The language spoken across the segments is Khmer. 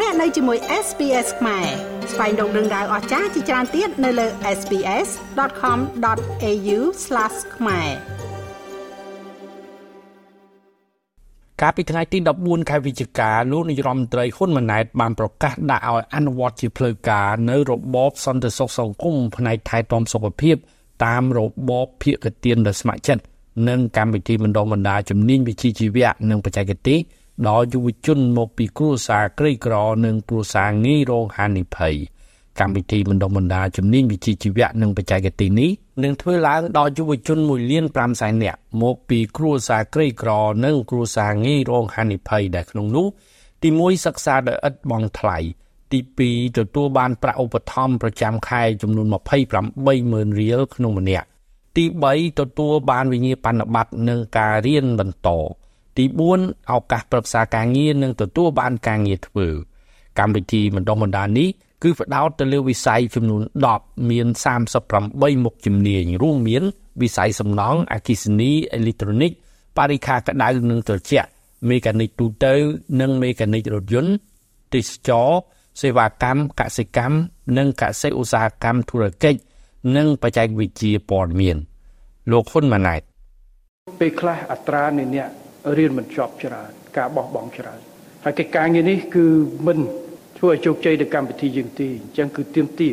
លោកអ្នកនៅជាមួយ SPS ខ្មែរស្វែងរកដឹងដៅអស្ចារ្យជាច្រើនទៀតនៅលើ SPS.com.au/ ខ្មែរកាលពីថ្ងៃទី14ខែវិច្ឆិកាលោកនាយរដ្ឋមន្ត្រីហ៊ុនម៉ាណែតបានប្រកាសដាក់ឲ្យអនុវត្តជាផ្លូវការនៅរបបសន្តិសុខសង្គមផ្នែកថែទាំសុខភាពតាមរបបភាគទានដោយស្ម័គ្រចិត្តនិងកម្មវិធីបណ្ដុះបណ្ដាលជំនាញវិជ្ជាជីវៈនិងបច្ចេកទេស ដល់យុវជនមកពីគ្រួសារក្រីក្រនិងគ្រួសារងាយរងហានិភ័យកម្មវិធីបណ្ដុះបណ្ដាលជំនាញវិជ្ជាជីវៈនិងបច្ចេកទេសនេះនឹងធ្វើឡើងដល់យុវជន1លាន5សែននាក់មកពីគ្រួសារក្រីក្រនិងគ្រួសារងាយរងហានិភ័យដែលក្នុងនោះទី1សិក្សាដោយឥតបង់ថ្លៃទី2ទទួលបានប្រាក់ឧបត្ថម្ភប្រចាំខែចំនួន280,000រៀលក្នុងម្នាក់ទី3ទទួលបានវិញ្ញាបនបត្រនិងការរៀនបន្ត ទី4ឱកាសប្រឹក្សាការងារនិងទទួលបានការងារធ្វើកម្មវិធីបណ្ដុះបណ្ដាលនេះគឺផ្ដោតទៅលើវិស័យចំនួន10មាន38មុខជំនាញរួមមានវិស័យសំណង់អគ្គិសនីអេឡិចត្រូនិកបរិក្ខារក្តៅនិងត្រជាក់មេកានិកទូទៅ និងមេកានិករថយន្តទេសចរសេវាកម្មកសិកម្មនិងកសិឧស្សាហកម្មធុរកិច្ចនិងបច្ចេកវិទ្យាព័ត៌មាន លោកហ៊ុនម៉ាណែតពេលខ្លះអត្រានៃអ្នក រៀនមិនចប់ច្រើនការបោះបង់ច្រើនហើយកិច្ចការងារនេះគឺមិនធ្វើឲ្យជោគជ័យទៅកម្មវិធីយើងទេអញ្ចឹងគឺទៀមទា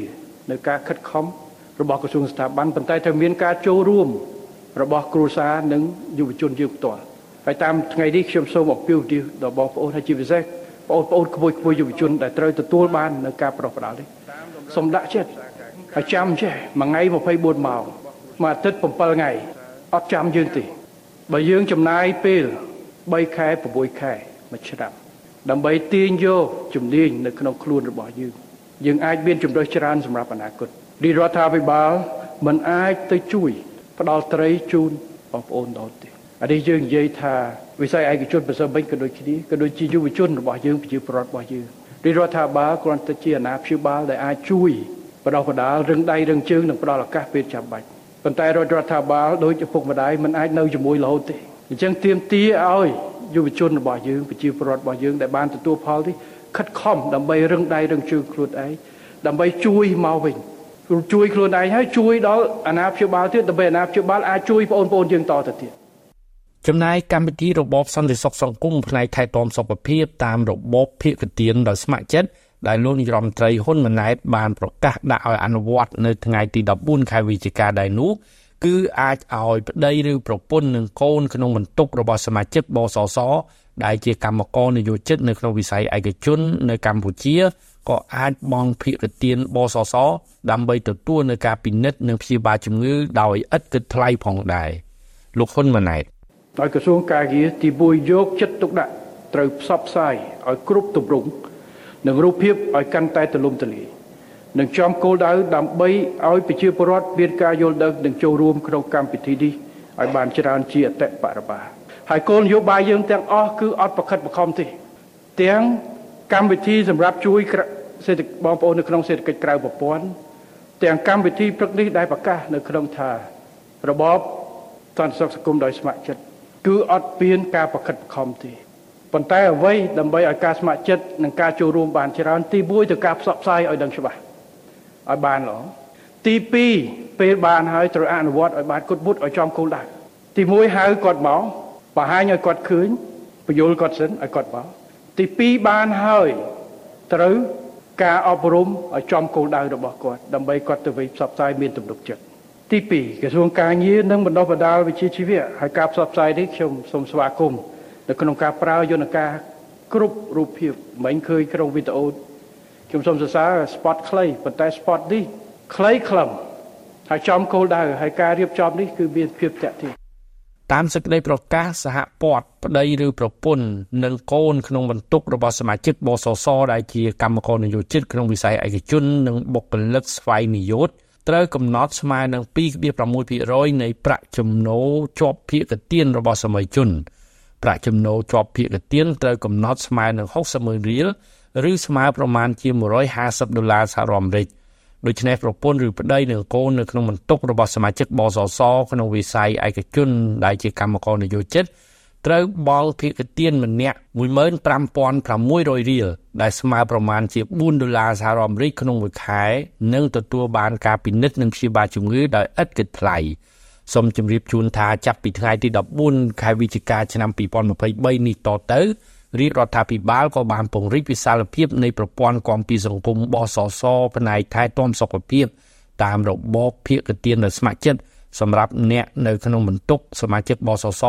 នៅការខិតខំរបស់ក្រសួងស្ថាប័នប៉ុន្តែត្រូវមានការចូលរួមរបស់គ្រួសារនិងយុវជនយើងផ្ទាល់ហើយតាមថ្ងៃនេះខ្ញុំសូមអពាវនាវដល់បងប្អូនហើយជាពិសេសបងប្អូនក្មួយក្មួយយុវជនដែលត្រូវទទួលបាននៅការប្រោះផ្ដាល់នេះសូមដាក់ចិត្តហើយចាំចេះមួយថ្ងៃ24ម៉ោងមួយអាទិត្យ7ថ្ងៃអត់ចាំយើងទេ បើយើងចំណាយពេល3ខែ6ខែមួយឆ្នាំដើម្បីទាញយកជំនាញនៅក្នុងខ្លួនរបស់យើងយើងអាចមានជំរើសច្រើនសម្រាប់អនាគតរាជរដ្ឋាភិបាលមិនអាចទៅជួយផ្ដល់ត្រីជូនបងប្អូនដល់ទេអានេះយើងនិយាយថាវិស័យឯកជនប្រសិទ្ធវិញក៏ដូចគ្នាក៏ដូចជាយុវជនរបស់យើងប្រជាពលរដ្ឋរបស់យើងរាជរដ្ឋាភិបាលគ្រាន់តែជាអាណាព្យាបាលដែលអាចជួយបដោះបដាលរឹងដៃរឹងជើងនិងផ្ដល់ឱកាសពេលចាំបាច់ ប៉ុន្តែរដ្ឋរដ្ឋាភិបាលដោយឪពុកម្ដាយមិនអាចនៅជាមួយរហូតទេអញ្ចឹងទាមទារឲ្យយុវជនរបស់យើងប្រជាពលរដ្ឋរបស់យើងដែលបានទទួលផលនេះខិតខំដើម្បីរឹងដៃរឹងជើងខ្លួនឯងដើម្បីជួយមកវិញជួយខ្លួនឯងហើយជួយដល់អាណាព្យាបាលទៀតដើម្បីអាណាព្យាបាលអាចជួយបងប្អូនយើងតទៅទៀតចំណែកកម្មវិធីរបបសន្តិសុខសង្គមផ្នែកថែទាំសុខភាពតាមរបបភាគទានដោយស្ម័គ្រចិត្ត ដែលលោកនាយរដ្ឋមន្ត្រីហ៊ុនម៉ាណែតបានប្រកាសដាក់ឲ្យអនុវត្តនៅថ្ងៃទី14ខែវិច្ឆិកាដែរនោះគឺអាចឲ្យប្តីឬប្រពន្ធនិងកូនក្នុងបន្ទុករបស់សមាជិកបសសដែលជាកម្មករនយោជិតនៅក្នុងវិស័យឯកជននៅកម្ពុជាក៏អាចបង់ភាគទានបសសដើម្បីទទួលនៅការពិនិត្យនិងព្យាបាលជំងឺដោយឥតគិតថ្លៃផងដែរលោកហ៊ុនម៉ាណែតដោយក្រសួងការងារទី1យកចិត្តទុកដាក់ត្រូវផ្សព្វផ្សាយឲ្យគ្រប់ទម្រង់ និងរូបភាពឲ្យកាន់តែទូលំទូលាយនិងចំគោលដៅដើម្បីឲ្យប្រជាពលរដ្ឋមានការយល់ដឹងនិងចូលរួមក្នុងកម្មវិធីនេះឲ្យបានច្រើនជាអតិបរមាហើយគោលនយោបាយយើងទាំងអស់គឺអត់ប្រខិតប្រខំទេទាំងកម្មវិធីសម្រាប់ជួយសេដ្ឋកិច្ចបងប្អូននៅក្នុងសេដ្ឋកិច្ចក្រៅប្រព័ន្ធទាំងកម្មវិធីព្រឹកនេះដែលប្រកាសនៅក្នុងថារបបសន្តិសុខសង្គមដោយស្ម័គ្រចិត្តគឺអត់មានការប្រខិតប្រខំទេ ប៉ុន្តែអ្វីដើម្បីឲ្យការស្ម័គ្រចិត្តនិងការចូលរួមបានច្រើនទី1ទៅការផ្សព្វផ្សាយឲ្យដឹងច្បាស់ឲ្យបានល្អទី2ពេលបានហើយត្រូវអនុវត្តឲ្យបានគុតមុតឲ្យចំគោលដៅទី1ហៅគាត់មកបង្ហាញឲ្យគាត់ឃើញបញ្យល់គាត់សិនឲ្យគាត់មកទី2បានហើយត្រូវការអប់រំឲ្យចំគោលដៅរបស់គាត់ដើម្បីគាត់ទៅវិញផ្សព្វផ្សាយមានទំនុកចិត្តទី2ក្រសួងការងារនិងបណ្ដុះបណ្ដាលវិជ្ជាជីវៈហើយការផ្សព្វផ្សាយនេះខ្ញុំសូមស្វាគមន៍ នៅក្នុងការប្រើយន្តការគ្រប់រូបភាពមិនឃើញក្នុងវីដេអូខ្ញុំសូមសរសើរ spot ខ្លីប៉ុន្តែ spot នេះខ្លីខ្លឹមហើយចំគោលដៅហើយការរៀបចំនេះគឺមានភាពតាក់ទាញតាមសេចក្តីប្រកាសសហព័ន្ធប្តីឬប្រពន្ធនិងកូនក្នុងបន្ទុករបស់សមាជិកបសសដែលជាកម្មករនយោជិតក្នុងវិស័យឯកជននិងបុគ្គលិកស្វ័យនិយោជត្រូវកំណត់ស្មើនឹង2.6%នៃប្រាក់ចំណូលជាប់ភាគទានរបស់សមាជជន ប្រាក់ចំណូលជាប់ភាគទានត្រូវកំណត់ស្មើនឹង60,000រៀលឬស្មើប្រមាណជា150ដុល្លារសហរដ្ឋអាមេរិកដូច្នេះប្រពន្ធឬប្តីនិងកូននៅក្នុងបន្ទុករបស់សមាជិកបសសក្នុងវិស័យឯកជនដែលជាកម្មករនយោជិតត្រូវបង់ភាគទានម្នាក់15600រៀលដែលស្មើប្រមាណជា4ដុល្លារសហរដ្ឋអាមេរិកក្នុងមួយខែនិងទទួលបានការពិនិត្យនិងព្យាបាលជំងឺដោយឥតគិតថ្លៃ សូមជម្រាបជូនថាចាប់ពីថ្ងៃទី14ខែវិច្ឆិកាឆ្នាំ2023នេះតទៅរាជរដ្ឋាភិបាលក៏បានពង្រីកវិសាលភាពនៃប្រព័ន្ធគាំពារសង្គមបសសផ្នែកថែទាំសុខភាពតាមរបបភាគទាននៅស្ម័គ្រចិត្តសម្រាប់អ្នកនៅក្នុងបន្ទុកសមាជិកបសស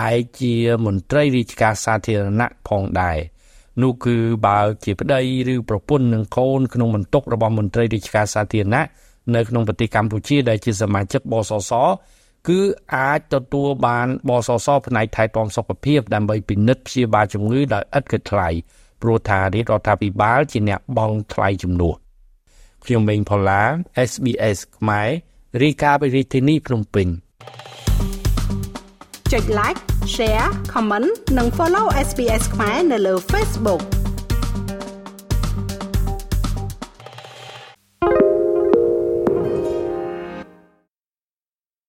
ដែលជាមន្ត្រីរាជការសាធារណៈផងដែរនោះគឺបើជាប្តីឬប្រពន្ធនឹងកូនក្នុងបន្ទុករបស់មន្ត្រីរាជការសាធារណៈ នៅក្នុងប្រទេសកម្ពុជាដែលជាសមាជិកបសសគឺអាចទទួលបានបសសផ្នែកថែទាំសុខភាពដើម្បីពិនិត្យព្យាបាលជំងឺដោយឥតគិតថ្លៃព្រោះថារាជរដ្ឋាភិបាលជាអ្នកបង់ថ្លៃជំនួសខ្ញុំមេងផល្លា SBS ខ្មែររាយការណ៍ពីរាជធានីភ្នំពេញចុច like share comment និង follow SBS ខ្មែរនៅលើ Facebook